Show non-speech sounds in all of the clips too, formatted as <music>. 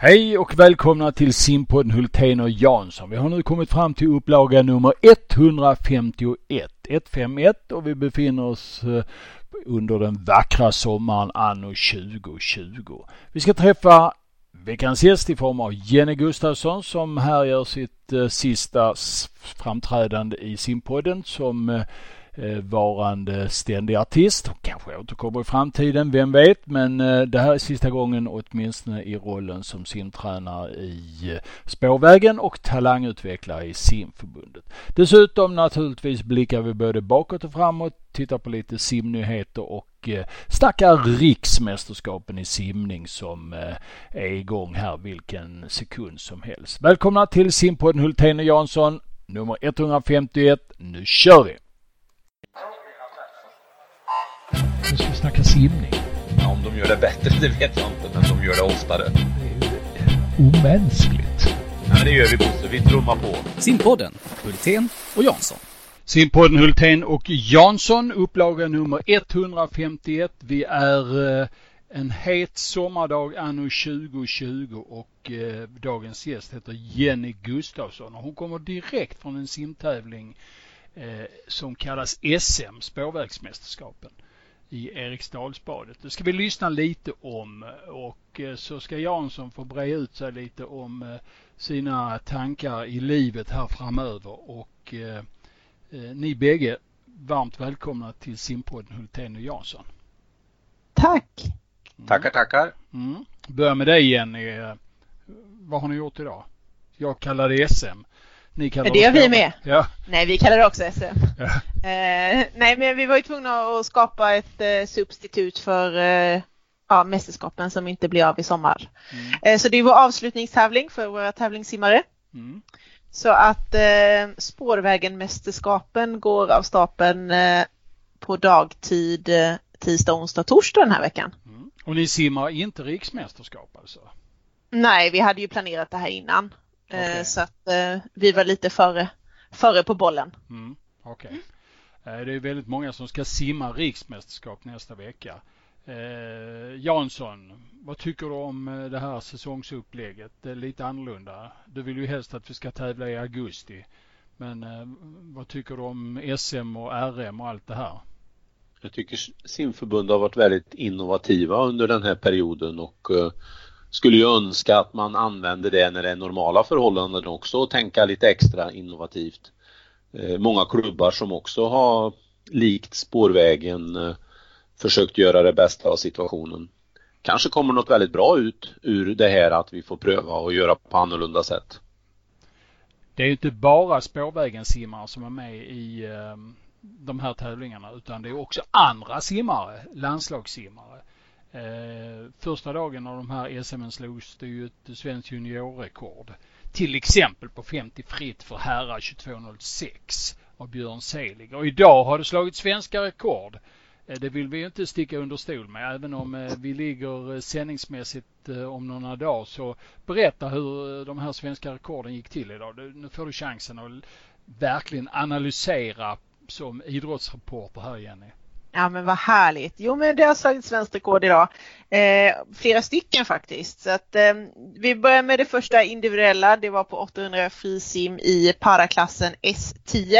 Hej och välkomna till simpodden Hultén och Jansson. Vi har nu kommit fram till upplaga nummer 151, 151 och vi befinner oss eh, under den vackra sommaren anno 2020. Vi ska träffa veckans gäst i form av Jenny Gustafsson som här gör sitt eh, sista framträdande i simpodden som Eh, Eh, varande ständig artist. Kanske återkommer i framtiden, vem vet. Men eh, det här är sista gången åtminstone i rollen som simtränare i eh, Spårvägen och talangutvecklare i simförbundet. Dessutom naturligtvis blickar vi både bakåt och framåt, tittar på lite simnyheter och snackar riksmästerskapen i simning som är igång här vilken sekund som helst. Välkomna till simpodden Hultén och Jansson nummer 151. Nu kör vi! Nu ska vi snacka simning. Ja, om de gör det bättre, <laughs> det vet jag inte, men de gör det oftare. Det är ju omänskligt. Ja, men det gör vi Bosse, vi trummar på. Simpodden, Hultén och Jansson. Simpodden Hultén och Jansson, upplaga nummer 151. Vi är eh, en het sommardag anno 2020 och eh, dagens gäst heter Jenny Gustafsson och hon kommer direkt från en simtävling eh, som kallas SM, spårvägsmästerskapen i Eriksdalsbadet. Det ska vi lyssna lite om och eh, så ska Jansson få bre ut sig lite om eh, sina tankar i livet här framöver och eh, ni bägge varmt välkomna till simpodden Hultén och Jansson. Tack! Mm. Tackar, tackar. Mm. Börja med dig Jenny. Vad har ni gjort idag? Jag kallar det SM. Ni kallar det gör vi med. Ja. Nej, vi kallar det också SM. Ja. Eh, nej, men vi var ju tvungna att skapa ett eh, substitut för eh, ja, mästerskapen som inte blir av i sommar. Mm. Eh, så det är vår avslutningstävling för våra tävlingssimmare. Mm. Så att eh, Spårvägen-mästerskapen går av stapeln eh, på dagtid eh, tisdag, onsdag, torsdag den här veckan. Mm. Och ni simmar inte riksmästerskap alltså? Nej, vi hade ju planerat det här innan. Okay. Så att vi var lite före, före på bollen. Mm. Okej. Okay. Eh, det är väldigt många som ska simma riksmästerskap nästa vecka. Eh, Jansson, vad tycker du om eh, det här säsongsupplägget? Det är lite annorlunda. Du vill ju helst att vi ska tävla i augusti. Men eh, vad tycker du om SM och RM och allt det här? Jag tycker simförbundet har varit väldigt innovativa under den här perioden och eh, skulle ju önska att man använder det när det är normala förhållanden också och tänka lite extra innovativt. Eh, många klubbar som också har likt spårvägen eh, försökt göra det bästa av situationen. Kanske kommer något väldigt bra ut ur det här att vi får pröva och göra på annorlunda sätt. Det är ju inte bara spårvägen simmare som är med i eh, de här tävlingarna utan det är också andra simmare, landslagssimmare. Eh, första dagen av de här SM slogs det ju ett svenskt juniorrekord till exempel på 50 fritt för herrar 22.06 av Björn Selig. Och idag har det slagit svenska rekord. Eh, det vill vi ju inte sticka under stol med. Även om eh, vi ligger eh, sändningsmässigt eh, om några dagar så berätta hur eh, de här svenska rekorden gick till idag. Nu får du chansen att verkligen analysera som idrottsreporter här Jenny. Ja men vad härligt. Jo men det har slagit svenskt rekord idag. Eh, flera stycken faktiskt. Så att, eh, vi börjar med det första individuella. Det var på 800 frisim i paraklassen S10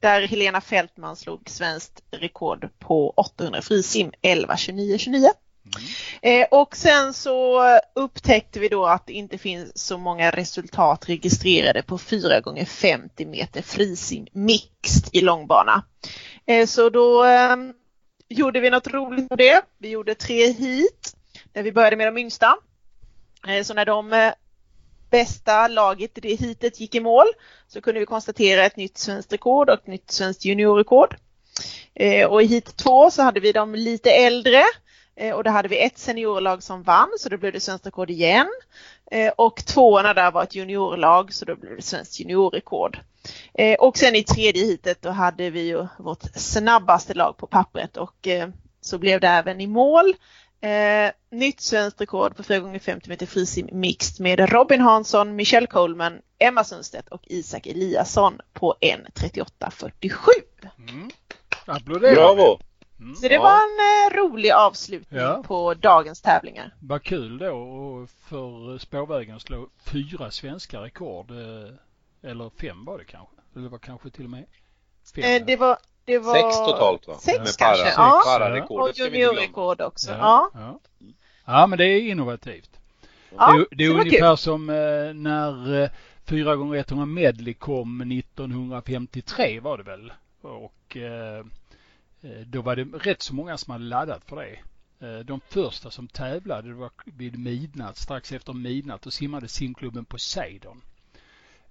där Helena Fältman slog svenskt rekord på 800 frisim 11.29.29. Mm. Eh, och sen så upptäckte vi då att det inte finns så många resultat registrerade på 4 gånger 50 meter frisim mixed i långbana. Eh, så då ehm, gjorde vi något roligt på det. Vi gjorde tre hit där vi började med de yngsta. Eh, så när de eh, bästa laget i det hitet gick i mål så kunde vi konstatera ett nytt svenskt rekord och ett nytt svenskt juniorrekord. Eh, och i hit två så hade vi de lite äldre och då hade vi ett seniorlag som vann så då blev det svenskt rekord igen. Och tvåorna där var ett juniorlag så då blev det svenskt juniorrekord. Eh, och sen i tredje hitet då hade vi ju vårt snabbaste lag på pappret och eh, så blev det även i mål. Eh, nytt svenskt rekord på 4 gånger 50 meter frisim mixed med Robin Hansson, Michelle Coleman, Emma Sundstedt och Isak Eliasson på 1.38.47. Mm. Applåderar Bravo! Mm. Så det var en eh, rolig avslutning ja. på dagens tävlingar. Vad kul då för för spårvägen slå fyra svenska rekord. Eller fem var det kanske. Eller var kanske till och med fem. Det var, det var sex totalt va? Sex Med kanske, para, ja. Pararekord. Och juniorrekord också. Ja. Ja. ja. men det är innovativt. Ja, det, det är ungefär kul. som när 4 gånger 100 medley kom 1953 var det väl. Och eh, Eh, då var det rätt så många som hade laddat för det. Eh, de första som tävlade det var vid midnatt, strax efter midnatt, och simmade simklubben Poseidon.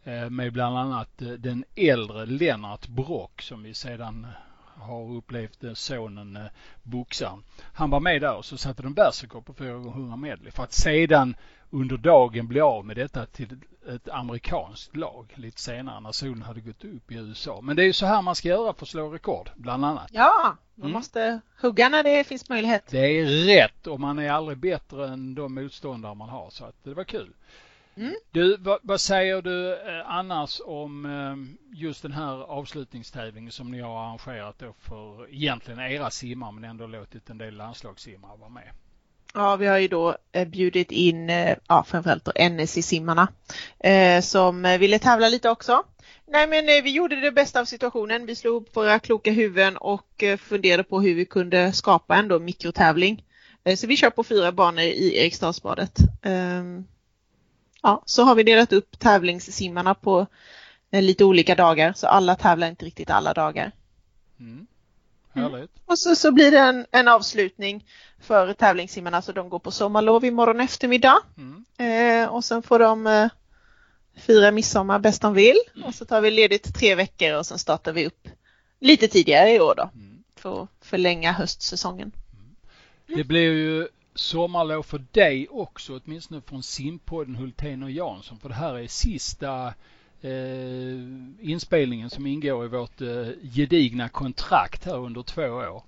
Eh, med bland annat den äldre Lennart Brock som vi sedan har upplevt sonen boxaren. Han var med där och så satte de världsrekord på 400 medley för att sedan under dagen bli av med detta till ett amerikanskt lag lite senare när solen hade gått upp i USA. Men det är ju så här man ska göra för att slå rekord, bland annat. Ja, man mm. måste hugga när det finns möjlighet. Det är rätt och man är aldrig bättre än de motståndare man har så att det var kul. Mm. Du, vad, vad, säger du eh, annars om eh, just den här avslutningstävlingen som ni har arrangerat då för egentligen era simmar men ändå låtit en del landslagssimmare vara med? Ja, vi har ju då eh, bjudit in eh, ja, framförallt då NSC-simmarna eh, som eh, ville tävla lite också. Nej men vi gjorde det bästa av situationen. Vi slog upp våra kloka huvuden och funderade på hur vi kunde skapa en mikrotävling. Så vi kör på fyra banor i Eriksdalsbadet. Eh, ja, så har vi delat upp tävlingssimmarna på lite olika dagar så alla tävlar inte riktigt alla dagar. Mm. Mm. Och så, så blir det en, en avslutning för tävlingssimmarna så de går på sommarlov imorgon eftermiddag. Mm. Eh, och sen får de eh, fira midsommar bäst de vill mm. och så tar vi ledigt tre veckor och sen startar vi upp lite tidigare i år då mm. för att förlänga höstsäsongen. Mm. Det blir ju sommarlov för dig också, åtminstone från simpodden Hultén och Jansson, för det här är sista Eh, inspelningen som ingår i vårt eh, gedigna kontrakt här under två år.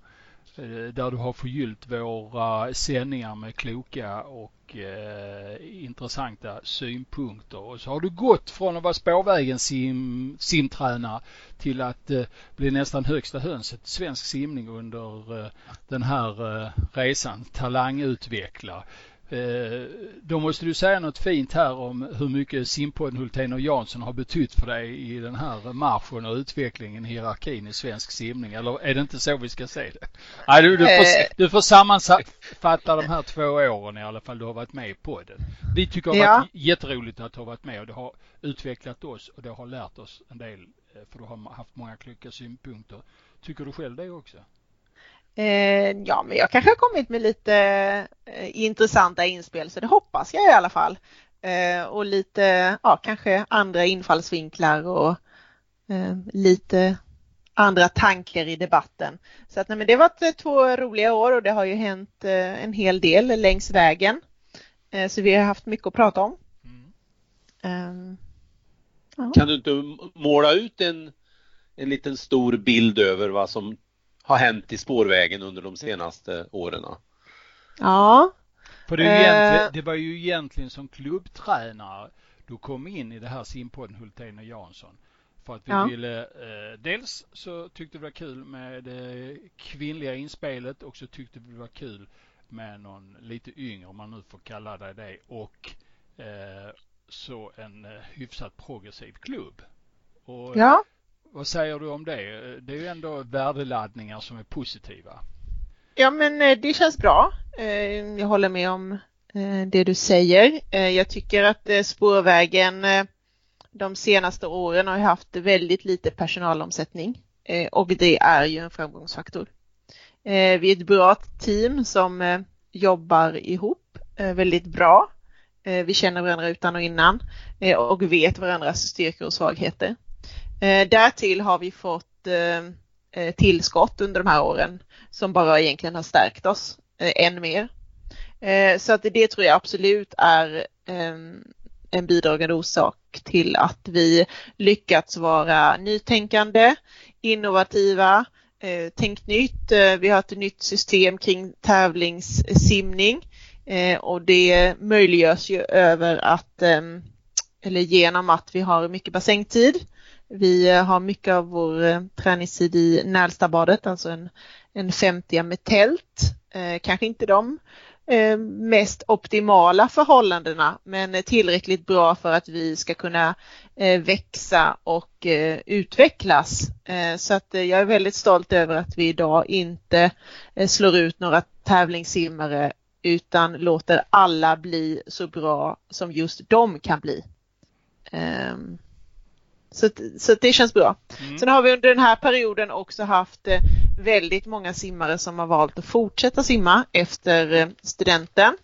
Eh, där du har förgyllt våra sändningar med kloka och eh, intressanta synpunkter. Och så har du gått från att vara spårvägens sim, simtränare till att eh, bli nästan högsta hönset svensk simning under eh, den här eh, resan. talangutvecklare. Eh, då måste du säga något fint här om hur mycket simpodden Hultén och Jansson har betytt för dig i den här marschen och utvecklingen, hierarkin i svensk simning. Eller är det inte så vi ska se det? Nej, du, du, får, eh. du får sammanfatta de här två åren i alla fall du har varit med i podden. Vi tycker det har varit jätteroligt att du har varit med och det har utvecklat oss och det har lärt oss en del eh, för du har haft många kloka synpunkter. Tycker du själv det också? Eh, ja, men jag kanske har kommit med lite eh, intressanta inspel, så det hoppas jag i alla fall. Eh, och lite, ja, kanske andra infallsvinklar och lite andra tankar i debatten. Så att nej, men det har varit två roliga år och det har ju hänt en hel del längs vägen. Så vi har haft mycket att prata om. Mm. Ehm, ja. Kan du inte måla ut en, en liten stor bild över vad som har hänt i spårvägen under de senaste åren? Ja. För det, är eh. det var ju egentligen som klubbtränare du kom in i det här simpodden Hultén och Jansson. För att vi ja. ville, eh, dels så tyckte vi det var kul med det kvinnliga inspelet och så tyckte vi det var kul med någon lite yngre, om man nu får kalla det det, och eh, så en eh, hyfsat progressiv klubb. Och ja. Vad säger du om det? Det är ju ändå värdeladdningar som är positiva. Ja men eh, det känns bra. Eh, jag håller med om eh, det du säger. Jag tycker att spårvägen de senaste åren har haft väldigt lite personalomsättning och det är ju en framgångsfaktor. Vi är ett bra team som jobbar ihop väldigt bra. Vi känner varandra utan och innan och vet varandras styrkor och svagheter. Eh, därtill har vi fått eh, eh, tillskott under de här åren som bara egentligen har stärkt oss än mer. Så att det tror jag absolut är ehm, en bidragande orsak till att vi lyckats vara nytänkande, innovativa, tänkt nytt. Vi har ett nytt system kring tävlingssimning och det möjliggörs ju över att, ehm, eller genom att vi har mycket bassängtid vi eh, har mycket av vår eh, träningstid i Nälstabadet, alltså en, en 50 med tält. Eh, kanske inte de eh, mest optimala förhållandena men tillräckligt bra för att vi ska kunna eh, växa och eh, utvecklas. Eh, så att eh, jag är väldigt stolt över att vi idag inte slår ut några tävlingssimmare utan låter alla bli så bra som just de kan bli. Ehm. Så, så det känns bra. Mm. Sen har vi under den här perioden också haft eh, väldigt många simmare som har valt att fortsätta simma efter eh, studenten.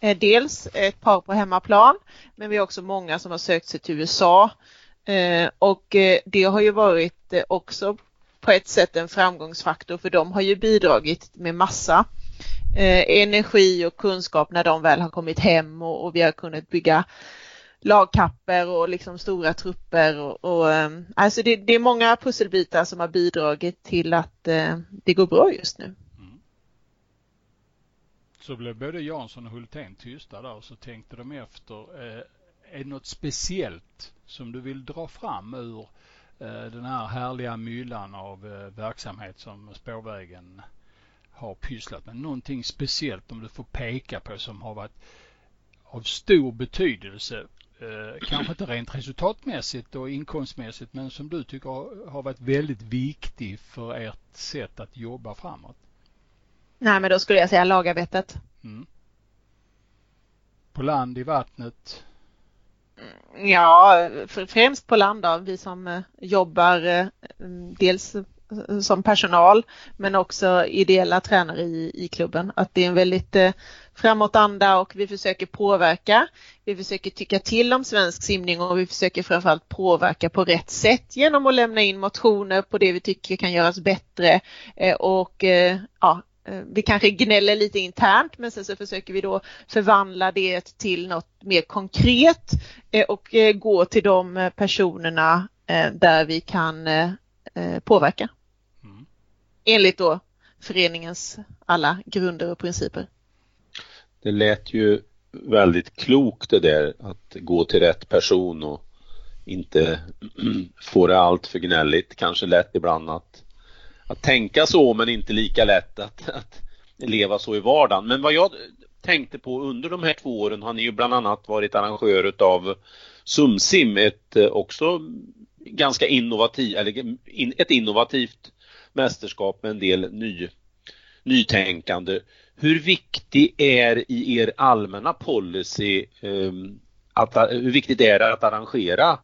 Eh, dels ett par på hemmaplan men vi har också många som har sökt sig till USA och det har ju varit också på ett sätt en framgångsfaktor för de har ju bidragit med massa energi och kunskap när de väl har kommit hem och vi har kunnat bygga lagkapper och liksom stora trupper och, och ehm, alltså det, det, är många pusselbitar som har bidragit till att eh, det går bra just nu. Mm. Så blev både Jansson och Hultén tysta där och så tänkte de efter. Eh, är det något speciellt som du vill dra fram ur eh, den här härliga myllan av eh, verksamhet som Spårvägen har pysslat med? Någonting speciellt om du får peka på som har varit av stor betydelse eh, kanske inte rent resultatmässigt och inkomstmässigt men som du tycker har varit väldigt viktig för ert sätt att jobba framåt? Nej men då skulle jag säga lagarbetet. Mm. På land, i vattnet? Mm, ja, främst på land då, vi som eh, jobbar eh, dels Eh, som personal men också ideella tränare i, i klubben. Att det är en väldigt eh, framåtanda och vi försöker påverka. Vi försöker tycka till om svensk simning och vi försöker framförallt påverka på rätt sätt genom att lämna in motioner på det vi tycker kan göras bättre eh, och eh, ja, eh, vi kanske gnäller lite internt men sen så försöker vi då förvandla det till något mer konkret eh, och eh, gå till de eh, personerna där vi kan påverka enligt då föreningens alla grunder och principer. Det lät ju väldigt klokt det där att gå till rätt person och inte <clears throat> få det allt för gnälligt. Kanske lätt ibland att, att tänka så men inte lika lätt att, att leva så i vardagen. Men vad jag tänkte på under de här två åren har ni ju bland annat varit arrangör utav Sumsim, ett eh, också ganska innovativt, eller ett innovativt mästerskap med en del ny, nytänkande. Hur viktig är i er allmänna policy ehm, att, hur viktigt är det att arrangera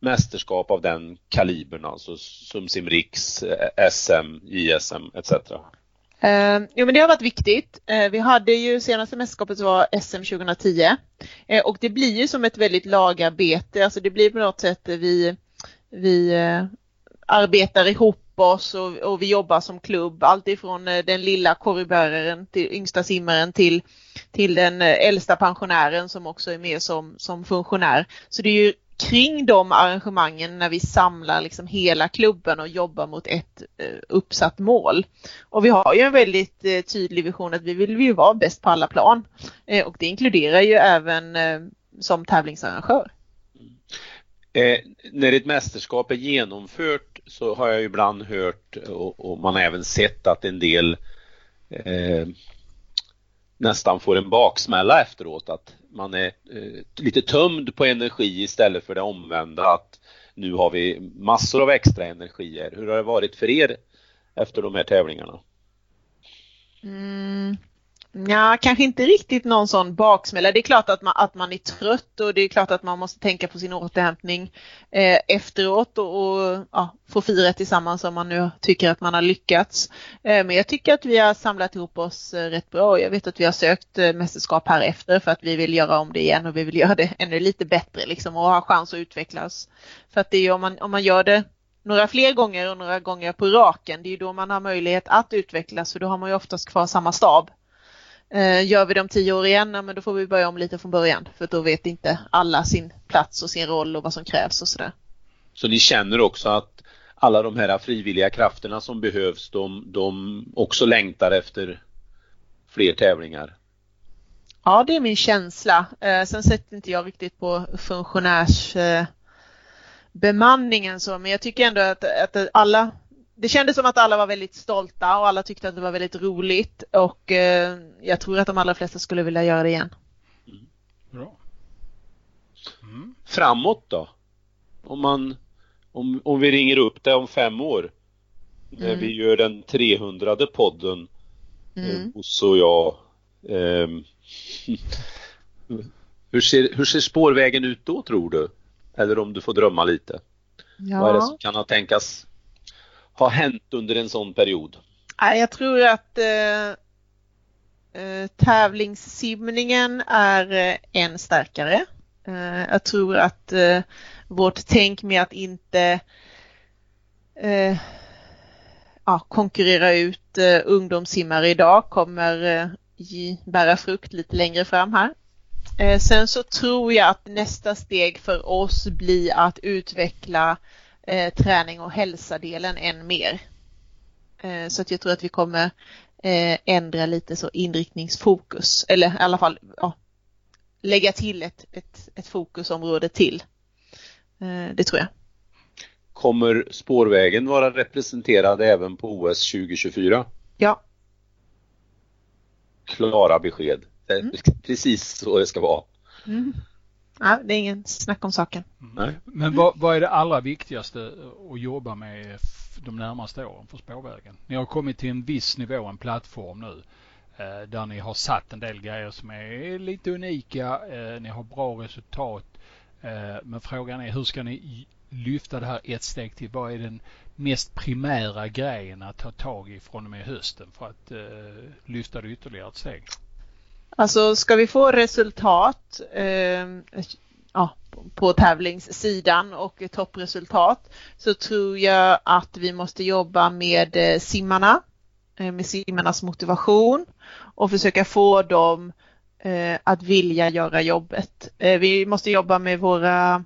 mästerskap av den kalibern, alltså som Simriks, eh, SM, JSM etc? Uh, ehm, jo men det har varit viktigt. Uh, vi hade ju senaste mästerskapet var SM 2010 uh, och det blir ju som ett väldigt lagarbete, alltså det blir på något sätt eh, vi, vi arbetar ihop oss och, och, vi jobbar som klubb, alltifrån eh, den lilla korvbäraren till yngsta simmaren till, till den eh, äldsta pensionären som också är med som, som funktionär. Så det är ju kring de arrangemangen när vi samlar liksom hela klubben och jobbar mot ett eh, uppsatt mål. Och vi har ju en väldigt eh, tydlig vision att vi vill ju vara bäst på alla plan eh, och det inkluderar ju även eh, som tävlingsarrangör. Eh, när ett mästerskap är genomfört så har jag ibland hört och, och man har även sett att en del eh, nästan får en baksmälla efteråt att man är eh, lite tömd på energi istället för det omvända att nu har vi massor av extra energier. Hur har det varit för er efter de här tävlingarna? Mm. Ja, kanske inte riktigt någon sån baksmälla. Det är klart att man, att man är trött och det är klart att man måste tänka på sin återhämtning eh, efteråt och, och ja, få fira tillsammans om man nu tycker att man har lyckats. Eh, men jag tycker att vi har samlat ihop oss eh, rätt bra. och Jag vet att vi har sökt eh, mästerskap här efter för att vi vill göra om det igen och vi vill göra det ännu lite bättre liksom och ha chans att utvecklas. För att det är ju om man, om man gör det några fler gånger och några gånger på raken, det är ju då man har möjlighet att utvecklas för då har man ju oftast kvar samma stab. Eh, gör vi dem tio år igen, men då får vi börja om lite från början för då vet inte alla sin plats och sin roll och vad som krävs och sådär. Så ni känner också att alla de här frivilliga krafterna som behövs, de, de också längtar efter fler tävlingar? Ja, det är min känsla. Eh, sen sätter inte jag riktigt på funktionärs eh, bemanningen så, men jag tycker ändå att, att alla det kändes som att alla var väldigt stolta och alla tyckte att det var väldigt roligt och eh, jag tror att de allra flesta skulle vilja göra det igen. Bra. Mm. Framåt då? Om man om, om vi ringer upp det om fem år när Mm. vi gör den 300 podden Mm. eh, Bosse och jag ehm, <laughs> hur, ser, hur ser spårvägen ut då tror du? Eller om du får drömma lite? Vad är det Ja, som kan ha tänkas har hänt under en sån period? Nej, jag tror att eh, eh tävlingssimningen är eh, än starkare. Eh, jag tror att eh, vårt tänk med att inte eh, ja, konkurrera ut eh, ungdomssimmare idag kommer eh, ge, bära frukt lite längre fram här. Eh, sen så tror jag att nästa steg för oss blir att utveckla eh, träning och hälsa-delen än mer. Eh, Så att jag tror att vi kommer eh, ändra lite så inriktningsfokus eller i alla fall ja, lägga till ett, ett, ett fokusområde till. Det tror jag. Kommer spårvägen vara representerad även på OS 2024? Ja, Klara besked. Mm. Precis så det ska vara. mm. Ja det är ingen snack om saken. Nej. Men vad, vad är det allra viktigaste att jobba med de närmaste åren för spårvägen? Ni har kommit till en viss nivå, en plattform nu eh, där ni har satt en del grejer som är lite unika. Eh, ni har bra resultat. Eh, men frågan är hur ska ni lyfta det här ett steg till? Vad är den mest primära grejen att ta tag i från och med hösten för att lyfta det ytterligare ett steg? Alltså ska vi få resultat eh, ja, på tävlingssidan och toppresultat så tror jag att vi måste jobba med eh, simmarna, eh, med simmarnas motivation och försöka få dem eh, att vilja göra jobbet. Eh, vi måste jobba med våra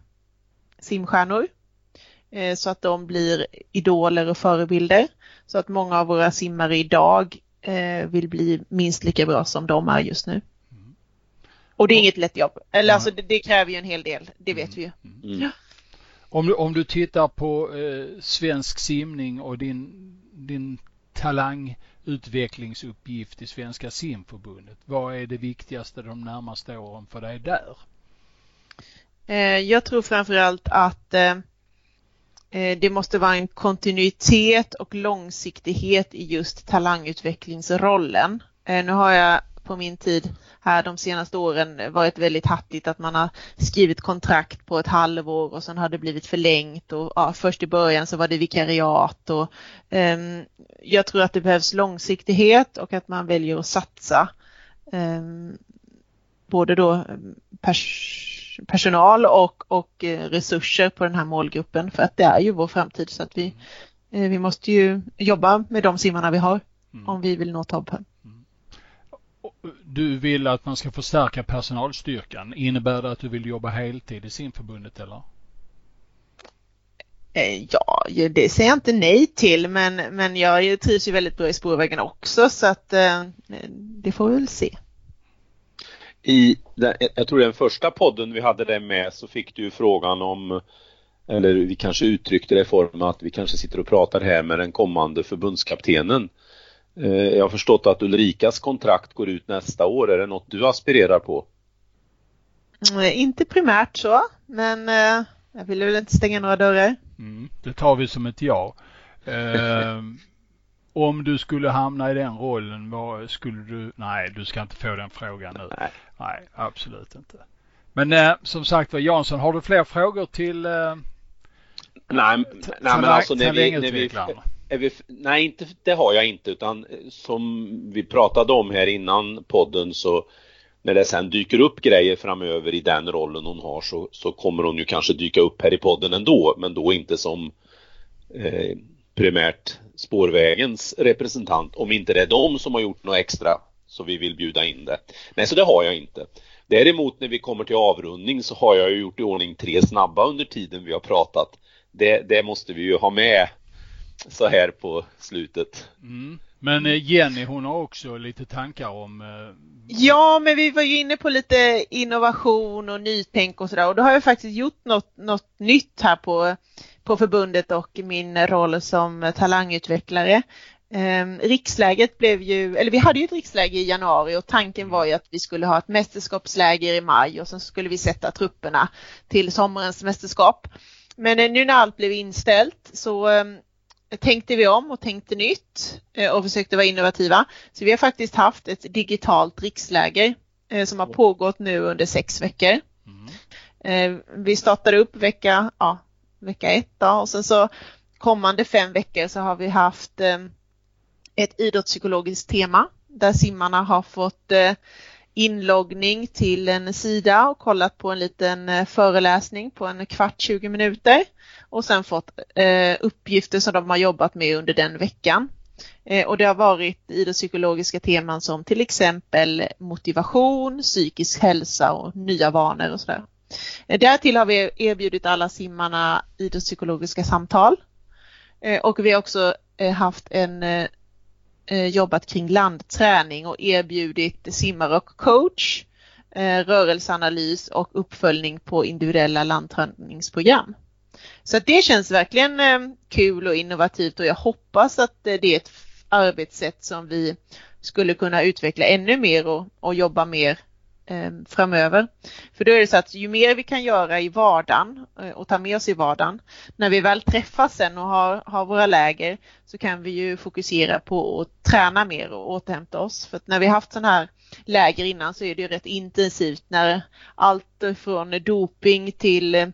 simstjärnor eh, så att de blir idoler och förebilder. Så att många av våra simmare idag vill bli minst lika bra som de är just nu. Och det är inget lätt jobb. Eller Nej. alltså det, det kräver ju en hel del, det vet vi ju. Mm. Om du, om du tittar på eh, svensk simning och din, din talangutvecklingsuppgift i Svenska simförbundet. Vad är det viktigaste de närmaste åren för dig där? Eh, jag tror framförallt att eh, eh, Eh, det måste vara en kontinuitet och långsiktighet i just talangutvecklingsrollen. Eh, nu har jag på min tid här de senaste åren varit väldigt hattigt att man har skrivit kontrakt på ett halvår och sen har det blivit förlängt och ja, först i början så var det vikariat och um, jag tror att det behövs långsiktighet och att man väljer att satsa um, både då ehm, pers personal och, och eh, resurser på den här målgruppen för att det är ju vår framtid så att vi, eh, vi måste ju jobba med de simmarna vi har Mm. om vi vill nå toppen. Och Du vill att man ska förstärka personalstyrkan. Innebär det att du vill jobba heltid i simförbundet eller? Eh, Ja, det säger jag inte nej till men, men jag trivs ju väldigt bra i spårvägen också så att det får vi väl se. I den, jag tror den första podden vi hade det med så fick du frågan om eller vi kanske uttryckte det i form att vi kanske sitter och pratar här med den kommande förbundskaptenen. Eh, Jag har förstått att Ulrikas kontrakt går ut nästa år. Är det något du aspirerar på? Mm, Inte primärt så, men eh, jag vill väl inte stänga några dörrar. Mm, det tar vi som ett ja. Eh, om du skulle hamna i den rollen, vad skulle du... Nej, du ska inte få den frågan nu. Nej. Nej, absolut inte. Men eh, som sagt var Jansson, har du fler frågor till eh, Nej, nej men alltså när vi, när vi, är vi, nej inte, det har jag inte utan eh, som vi pratade om här innan podden så när det sen dyker upp grejer framöver i den rollen hon har så, så kommer hon ju kanske dyka upp här i podden ändå men då inte som eh, primärt spårvägens representant om inte det är de som har gjort något extra så vi vill bjuda in det. Nej, så det har jag inte. Däremot när vi kommer till avrundning så har jag ju gjort i ordning tre snabba under tiden vi har pratat. Det, det måste vi ju ha med så här på slutet. Mm. Men eh, Jenny hon har också lite tankar om eh, Ja, men vi var ju inne på lite innovation och nytänk och sådär och då har jag faktiskt gjort något, något nytt här på på förbundet och min roll som talangutvecklare. Eh, riksläget blev ju, eller vi hade ju ett riksläge i januari och tanken var ju att vi skulle ha ett mästerskapsläger i maj och sen skulle vi sätta trupperna till sommarens mästerskap. Men eh, nu när allt blev inställt så ehm, tänkte vi om och tänkte nytt eh, och försökte vara innovativa. Så vi har faktiskt haft ett digitalt riksläger eh, som har pågått nu under sex veckor. Mm. Vi startade upp vecka, ja, vecka ett då, och sen så kommande fem veckor så har vi haft ett idrottspsykologiskt tema där simmarna har fått eh, inloggning till en sida och kollat på en liten eh, föreläsning på en kvart 20 minuter och sen fått eh, uppgifter som de har jobbat med under den veckan. Och det har varit idrottspsykologiska teman som till exempel motivation, psykisk hälsa och nya vanor och sådär. Därtill har vi erbjudit alla simmarna idrottspsykologiska samtal. Och vi har också haft en Eh, jobbat kring landträning och erbjudit simmare och coach, eh, rörelseanalys och uppföljning på individuella landträningsprogram. Så det känns verkligen eh, kul och innovativt och jag hoppas att det är ett arbetssätt som vi skulle kunna utveckla ännu mer och, och jobba mer framöver. För då är det så att ju mer vi kan göra i vardagen eh, och ta med oss i vardagen, när vi väl träffas sen och har, har våra läger så kan vi ju fokusera på att träna mer och återhämta oss. För att när vi haft sådana här läger innan så är det ju rätt intensivt när allt från doping till eh,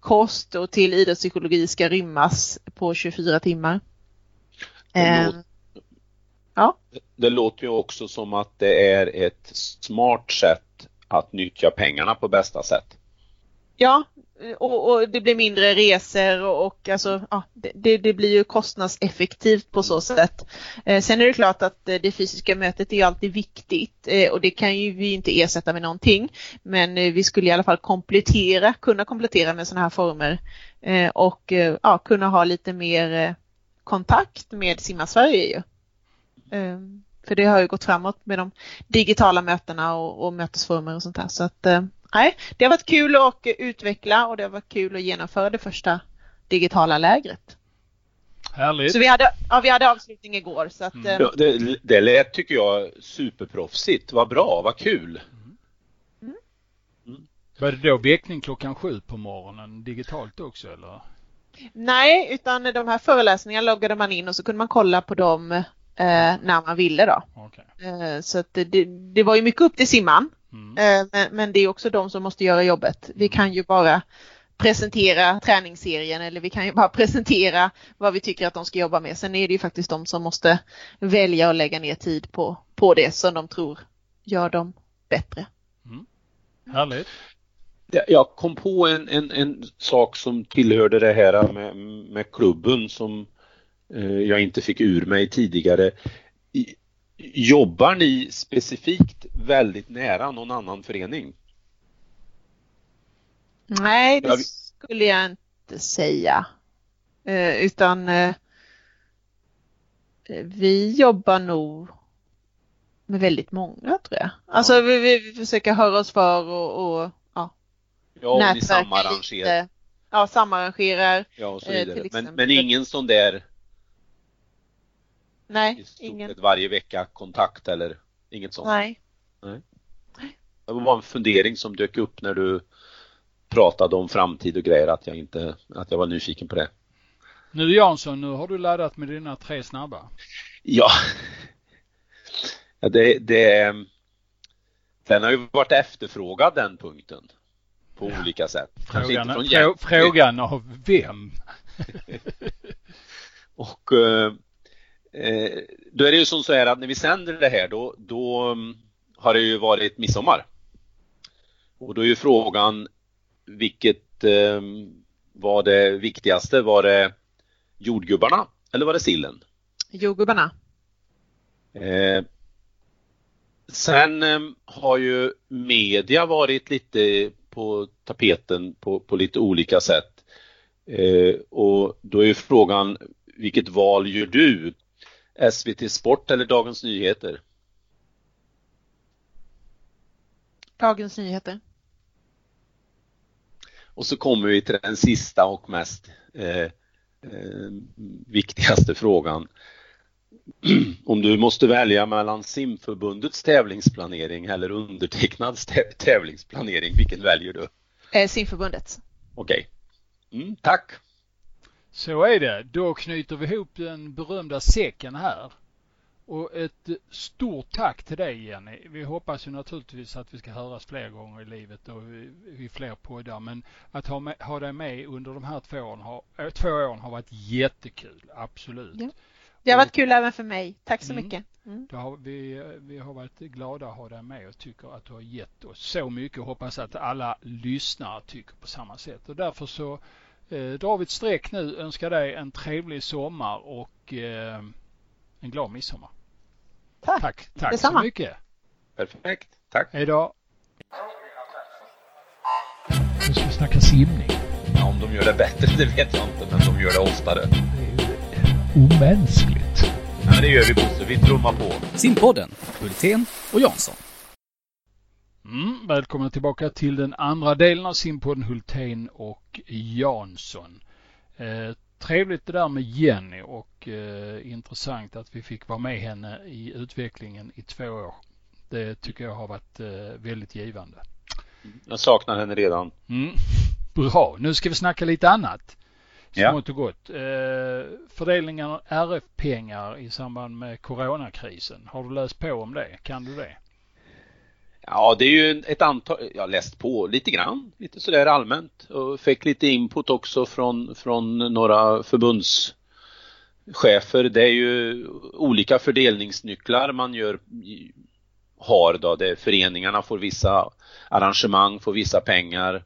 kost och till idrottspsykologi ska rymmas på 24 timmar. Ja. det låter ju också som att det är ett smart sätt att nyttja pengarna på bästa sätt. Ja, och, och det blir mindre resor och, och alltså, ja, det, det, blir ju kostnadseffektivt på så sätt. Eh, sen är det klart att eh, det fysiska mötet är alltid viktigt eh, och det kan ju vi inte ersätta med någonting. Men eh, vi skulle i alla fall komplettera, kunna komplettera med sådana här former eh, och eh, ja, kunna ha lite mer kontakt med Simma Sverige ju. För det har ju gått framåt med de digitala mötena och, och mötesformer och sånt där. Så att, eh, nej, det har varit kul att utveckla och det har varit kul att genomföra det första digitala lägret. Härligt. Så vi hade, ja, vi hade avslutning igår. Så att, mm. Eh, ja, det, det lät tycker jag superproffsigt. Vad bra, vad kul. Mm. Mm. Var det då väckning klockan sju på morgonen digitalt också eller? Nej, utan de här föreläsningarna loggade man in och så kunde man kolla på dem eh, när man ville då. Okay. Eh, så att det, det, var ju mycket upp till simman. Mm. Eh, men, men, det är också de som måste göra jobbet. Vi mm. kan ju bara presentera träningsserien eller vi kan ju bara <laughs> presentera vad vi tycker att de ska jobba med. Sen är det ju faktiskt de som måste välja och lägga ner tid på, på det som de tror gör dem bättre. Mm. Härligt. Jag kom på en, en, en sak som tillhörde det här med, med klubben som Eh, jag inte fick ur mig tidigare. Jobbar ni specifikt väldigt nära någon annan förening? Nej, det skulle jag inte säga. Eh, utan eh, vi jobbar nog med väldigt många tror jag. Alltså ja. vi, vi försöker höra oss för och, och ja. Ja, ni samarrangerar. Ja, samarrangerar. Ja, och så vidare. Men, men ingen sån där Nej, ingen. varje vecka kontakt eller inget sånt? Nej. Nej. Det var en fundering som dök upp när du pratade om framtid och grejer att jag inte, att jag var nyfiken på det. Nu Jansson, nu har du laddat med dina tre snabba. Ja. ja det, det, den har ju varit efterfrågad den punkten. På ja. olika sätt. Frågan, frå, frågan av vem? <laughs> <laughs> och eh, då är det ju som så här att när vi sänder det här då, då mm, har det ju varit midsommar. Och då är ju frågan vilket eh, var det viktigaste? Var det jordgubbarna eller var det sillen? Jordgubbarna. Eh, sen eh, har ju media varit lite på tapeten på, på lite olika sätt. Eh, och då är ju frågan vilket val gör du? SVT Sport eller Dagens Nyheter? Dagens Nyheter. Och så kommer vi till den sista och mest eh, eh, viktigaste frågan. <clears throat> Om du måste välja mellan simförbundets tävlingsplanering eller undertecknads tävlingsplanering, vilken väljer du? Eh, simförbundet. Okej. Okay. Mm, tack. Så är det. Då knyter vi ihop den berömda säcken här. Och ett stort tack till dig Jenny. Vi hoppas ju naturligtvis att vi ska höras fler gånger i livet och i fler poddar. Men att ha, med, ha dig med under de här två åren, har, äh, två åren har varit jättekul. Absolut. Ja. Det har varit kul även för mig. Tack så mm. mycket. Mm. Har vi, vi har varit glada att ha dig med och tycker att du har gett oss så mycket och hoppas att alla lyssnare tycker på samma sätt. Och därför så eh, drar vi ett streck nu. Önskar dig en trevlig sommar och eh, en glad midsommar. Tack. Tack, tack så mycket. Perfekt. Tack. Hej då. Nu ska vi snacka simning. Ja, om de gör det bättre, <laughs> det vet jag inte, men de gör det oftare. Det är ju omänskligt. Ja, men det gör vi Bosse. Vi trummar på. Simpodden, Hultén och Jansson. Mm, välkomna tillbaka till den andra delen av simpodden Hultén och Jansson. Eh, trevligt det där med Jenny och eh, intressant att vi fick vara med henne i utvecklingen i två år. Det tycker jag har varit eh, väldigt givande. Jag saknar henne redan. Mm. <laughs> Bra, nu ska vi snacka lite annat. Ja. Smått och gott. Eh, fördelningen av RF-pengar i samband med coronakrisen. Har du läst på om det? Kan du det? Ja, det är ju ett antal, jag har läst på lite grann, lite sådär allmänt. Och fick lite input också från, från några förbundschefer. Det är ju olika fördelningsnycklar man gör, har då, det är föreningarna får vissa arrangemang, får vissa pengar.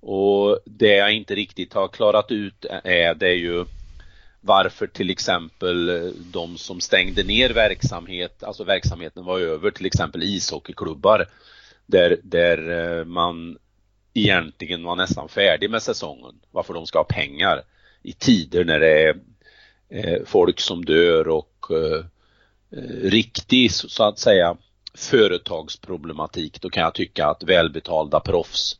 Och det jag inte riktigt har klarat ut är det är ju varför till exempel eh, de som stängde ner verksamhet, alltså verksamheten var över, till exempel ishockeyklubbar där, där eh, man egentligen var nästan färdig med säsongen, varför de ska ha pengar i tider när det är eh, folk som dör och riktig så att säga företagsproblematik, då kan jag tycka att välbetalda proffs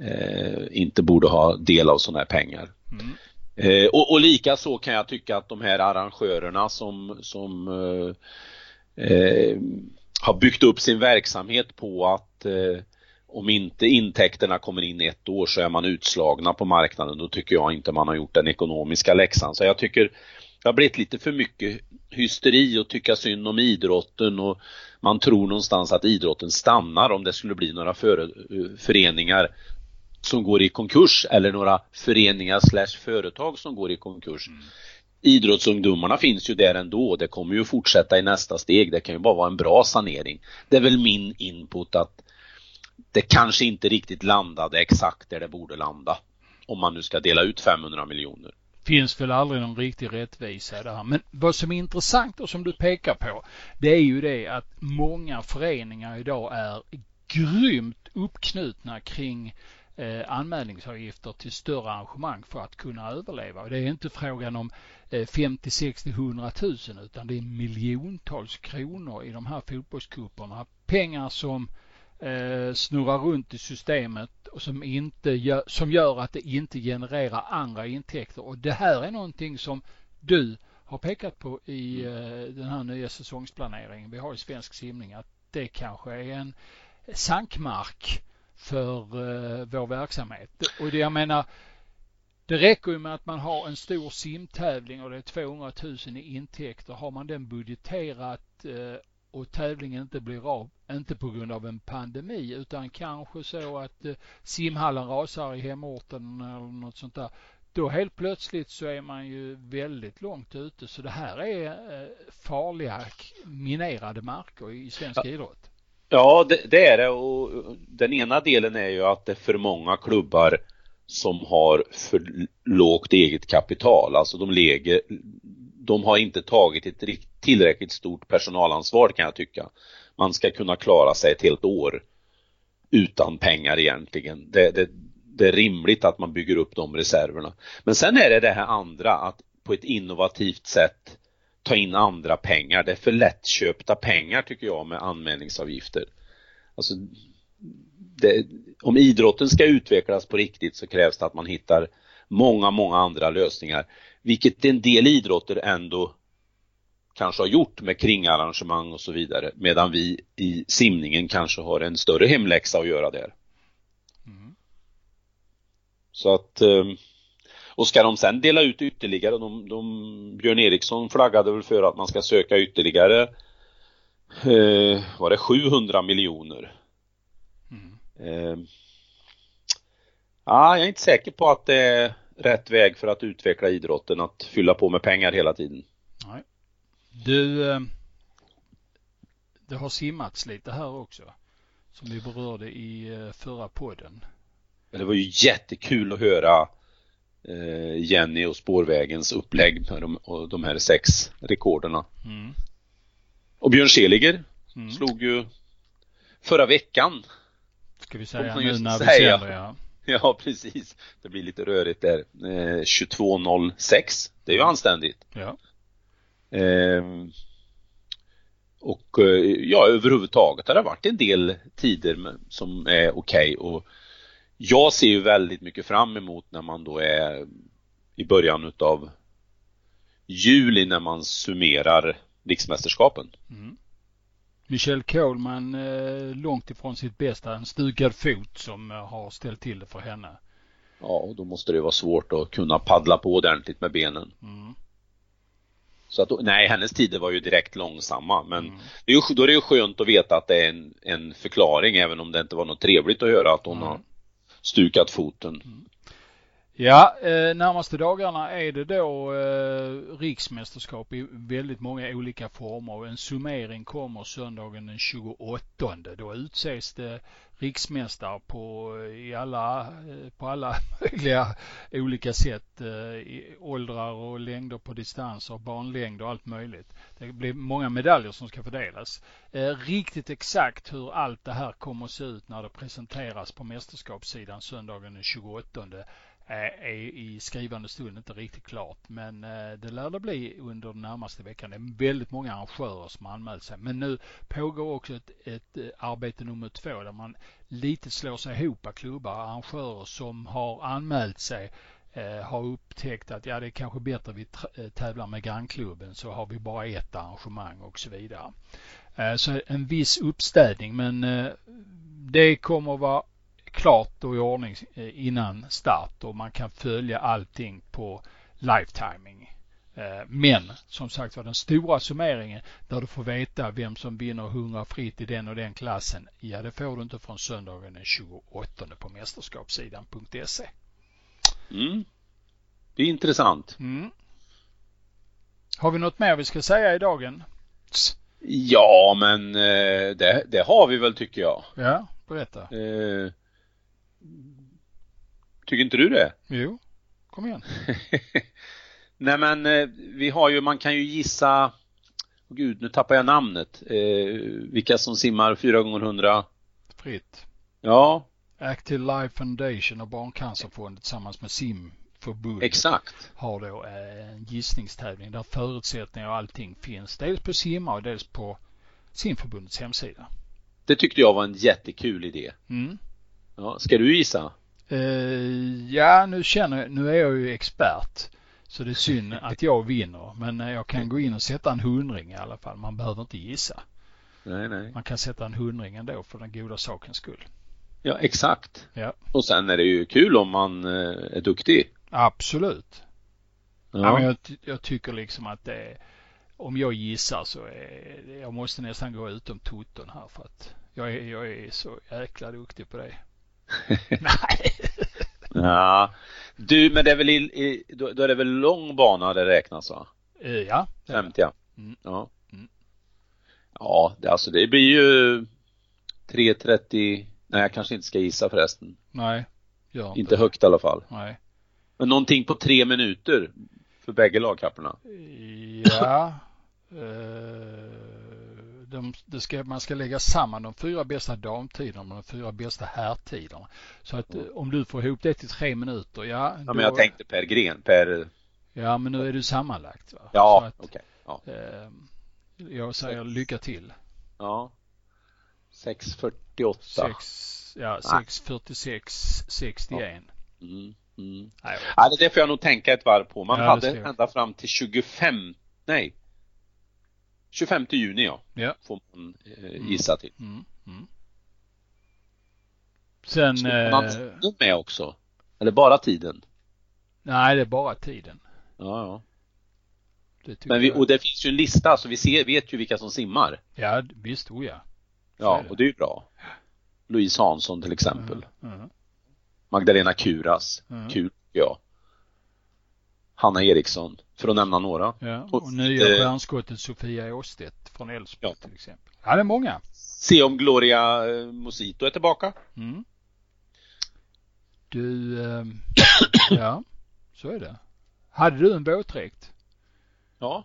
eh, inte borde ha del av sådana här pengar. Mm. Eh, och, och lika så kan jag tycka att de här arrangörerna som, som eh, eh, har byggt upp sin verksamhet på att eh, om inte intäkterna kommer in ett år så är man utslagna på marknaden. Då tycker jag inte man har gjort den ekonomiska läxan. Så jag tycker det har blivit lite för mycket hysteri och tycka synd om idrotten och man tror någonstans att idrotten stannar om det skulle bli några eh, föreningar som går i konkurs eller några föreningar slash företag som går i konkurs. Mm. Idrottsungdomarna finns ju där ändå. Det kommer ju fortsätta i nästa steg. Det kan ju bara vara en bra sanering. Det är väl min input att det kanske inte riktigt landade exakt där det borde landa. Om man nu ska dela ut 500 miljoner. Finns väl aldrig någon riktig rättvisa i det här. Men vad som är intressant och som du pekar på, det är ju det att många föreningar idag är grymt uppknutna kring Eh, anmälningsavgifter till större arrangemang för att kunna överleva. Och det är inte frågan om eh, 50, 60, 100 000 utan det är miljontals kronor i de här fotbollscuperna. Pengar som eh, snurrar runt i systemet och som, inte gör, som gör att det inte genererar andra intäkter. Och det här är någonting som du har pekat på i eh, den här nya säsongsplaneringen vi har i svensk simning att det kanske är en sankmark för eh, vår verksamhet. Och det, jag menar, det räcker ju med att man har en stor simtävling och det är 200 000 i intäkter. Har man den budgeterat eh, och tävlingen inte blir av, inte på grund av en pandemi utan kanske så att eh, simhallen rasar i hemorten eller något sånt där. Då helt plötsligt så är man ju väldigt långt ute. Så det här är farliga minerade marker i svensk ja. idrott. Ja, det, det, är det och den ena delen är ju att det är för många klubbar som har för lågt eget kapital. Alltså de läger, de har inte tagit ett tillräckligt stort personalansvar kan jag tycka. Man ska kunna klara sig ett helt år utan pengar egentligen. Det, det, det är rimligt att man bygger upp de reserverna. Men sen är det det här andra att på ett innovativt sätt ta in andra pengar. Det är för lättköpta pengar tycker jag med anmälningsavgifter. Alltså, det, om idrotten ska utvecklas på riktigt så krävs det att man hittar många, många andra lösningar. Vilket en del idrotter ändå kanske har gjort med kringarrangemang och så vidare. Medan vi i simningen kanske har en större hemläxa att göra där. Mm. Så att ehm, och ska de sen dela ut ytterligare, de, de, Björn Eriksson flaggade väl för att man ska söka ytterligare eh, var det 700 miljoner. Mm. Eh, ja, jag är inte säker på att det är rätt väg för att utveckla idrotten, att fylla på med pengar hela tiden. Nej. Du, eh, det har simmats lite här också, som vi berörde i eh, förra podden. Det var ju jättekul att höra Jenny och spårvägens upplägg med de, och de här sex rekorderna. Mm. Och Björn Seliger mm. slog ju förra veckan. Ska vi säga nu när vi säger det, ja. <laughs> Ja, precis. Det blir lite rörigt där. Eh, 22.06. Det är ju anständigt. Ja. Eh, och ja, överhuvudtaget har det varit en del tider som är okej okay och jag ser ju väldigt mycket fram emot när man då är i början utav juli när man summerar riksmästerskapen. Mm. Michelle Kohlman eh, långt ifrån sitt bästa, en stukad fot som eh, har ställt till det för henne. Ja, och då måste det vara svårt att kunna paddla på ordentligt med benen. Mm. Så att, nej, hennes tider var ju direkt långsamma men mm. det är ju, då är det ju skönt att veta att det är en, en förklaring även om det inte var något trevligt att höra att hon mm. har stukat foten. Mm. Ja, eh, närmaste dagarna är det då eh, riksmästerskap i väldigt många olika former. En summering kommer söndagen den 28. Då utses det riksmästare på, eh, i alla, eh, på alla <laughs> möjliga olika sätt. Eh, I åldrar och längder på distanser, banlängd och allt möjligt. Det blir många medaljer som ska fördelas. Riktigt exakt hur allt det här kommer att se ut när det presenteras på mästerskapssidan söndagen den 28 är i skrivande stund inte riktigt klart. Men eh, det lär det bli under den närmaste veckan. Det är väldigt många arrangörer som har anmält sig. Men nu pågår också ett, ett eh, arbete nummer två där man lite slår sig ihop klubbar, arrangörer som har anmält sig eh, har upptäckt att ja, det är kanske bättre att vi tävlar med grannklubben så har vi bara ett arrangemang och så vidare. Så en viss uppstädning men det kommer vara klart och i ordning eh, innan start och man kan följa allting på live-timing. Eh, men som sagt var den stora summeringen där du får veta vem som vinner 100 fritt i den och den klassen. Ja, det får du inte från söndagen den 28 på mästerskapssidan.se. Mm. Det är intressant. Mm. Har vi något mer vi ska säga i dagen? Ja, men eh, det, det har vi väl tycker jag. Ja, berätta. Eh, Tycker inte du det? Jo, kom igen. <laughs> Nej men eh, vi har ju, man kan ju gissa, oh, gud nu tappar jag namnet, eh, vilka som simmar 4 gånger 100 Fritt. Ja. Active Life Foundation och Barncancerfonden tillsammans med simförbundet. Exakt. Har då eh, en gissningstävling där förutsättningar och allting finns. Dels på simma och dels på simförbundets hemsida. Det tyckte jag var en jättekul idé. Mm. Ja, ska du gissa? Uh, ja, nu känner nu är jag ju expert. Så det är synd <laughs> att jag vinner. Men eh, jag kan gå in och sätta en hundring i alla fall. Man behöver inte gissa. Nej, nej. Man kan sätta en hundring ändå för den goda sakens skull. Ja, exakt. Ja. Och sen är det ju kul om man eh, är duktig. Absolut. Ja. ja men jag, jag, tycker liksom att det om jag gissar så är, jag måste nästan gå utom toton här för att jag är, jag är så jäkla duktig på det. Nej. <laughs> ja. Du, men det är väl i, i, då, då är det väl lång bana det räknas va? Uh, ja. 50 ja. Mm. Ja. Mm. Ja, det, alltså det blir ju 3.30, nej jag kanske inte ska gissa förresten. Nej, gör inte. Inte högt i alla fall. Nej. Men någonting på tre minuter för bägge lagkapporna? Ja. uh <laughs> de, det ska, man ska lägga samman de fyra bästa damtiderna med de fyra bästa herrtiderna. Så att mm. om du får ihop det till tre minuter, ja. Ja, då, men jag tänkte per gren, per... Ja, men nu är det sammanlagt. Va? Ja, okej. Okay. Ja. Eh, jag säger lycka till. Ja. 6.48. ja, 646, 61. Mm, mm. Nej, Ja, det får jag nog tänka ett varv på. Man Ja, hade ända fram till 25, nej 25 juni ja, Ja. får man eh, gissa till. Mm, mm. Sen, Ska man eh, med också? Eller bara tiden? nej det är bara tiden. Ja, ja. Men vi, och det finns ju en lista så vi ser, vet ju vilka som simmar. Ja, visst, oh ja. Så Ja, det. och det är ju bra. Louise Hansson till exempel. Mm, mm, Magdalena Kuras. Mm. Kul, ja. Hanna Eriksson, för att nämna några. ja. Och, Och nya eh, stjärnskottet Sofia Åstedt från Elfsborg Ja. till exempel. Ja, det är många. Se om Gloria eh, Mosito är tillbaka. Mm. Du, ehm, <coughs> ja, så är det. Hade du en våtdräkt? Ja,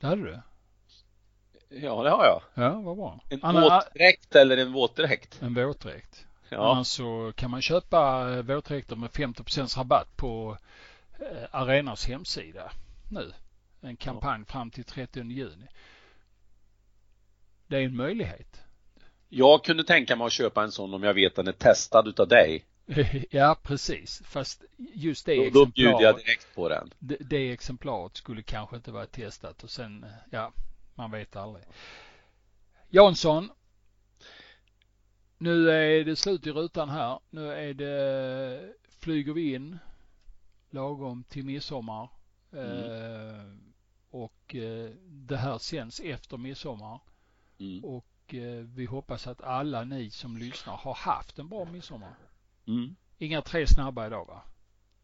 Det hade du? ja det har jag. Ja, vad bra. En Anna- våtdräkt eller en våtdräkt? En våtdräkt. Ja. Annars så kan man köpa eh, våtdräkter med 50% rabatt på eh, Arenas hemsida nu. En kampanj fram till 30 juni. Det är en möjlighet. Jag kunde tänka mig att köpa en sån om jag vet att den är testad utav dig. <laughs> ja, precis. Fast just det Då, då bjuder jag exemplaret, direkt på den. det, det exemplaret skulle kanske inte vara testat och sen, eh, ja, man vet aldrig. Jansson. Nu är det slut i rutan här. Nu är det, flyger vi in lagom till midsommar. Eh, och eh, det här sänds efter midsommar. Mm. Och eh, vi hoppas att alla ni som lyssnar har haft en bra midsommar. Mm. Inga tre snabba idag va?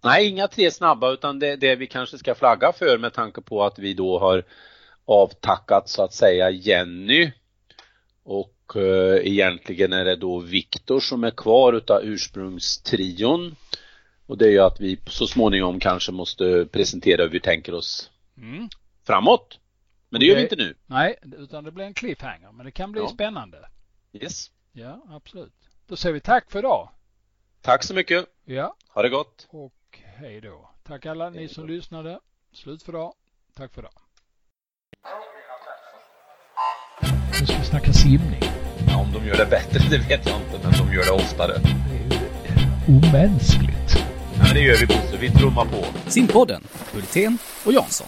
Nej, inga tre snabba utan det, det vi kanske ska flagga för med tanke på att vi då har avtackat så att säga Jenny och eh, egentligen är det då Viktor som är kvar utav ursprungstrion och det är ju att vi så småningom kanske måste presentera hur vi tänker oss Mm. framåt. Men det Och gör vi inte nu. Nej, utan det blir en cliffhanger. Men det kan bli Ja. spännande. Yes. Ja, absolut. Då säger vi tack för idag. Tack så mycket. Ja, Ha det gott. och hej då. Tack alla ni som lyssnade. Slut för idag. Tack för idag. Nu ska vi snacka simning. Ja, om de gör det bättre, <laughs> det vet jag inte, men de gör det oftare. Det är ju omänskligt. Ja, men det gör vi Bosse. Vi trummar på. Simpodden, Hultén och Jansson.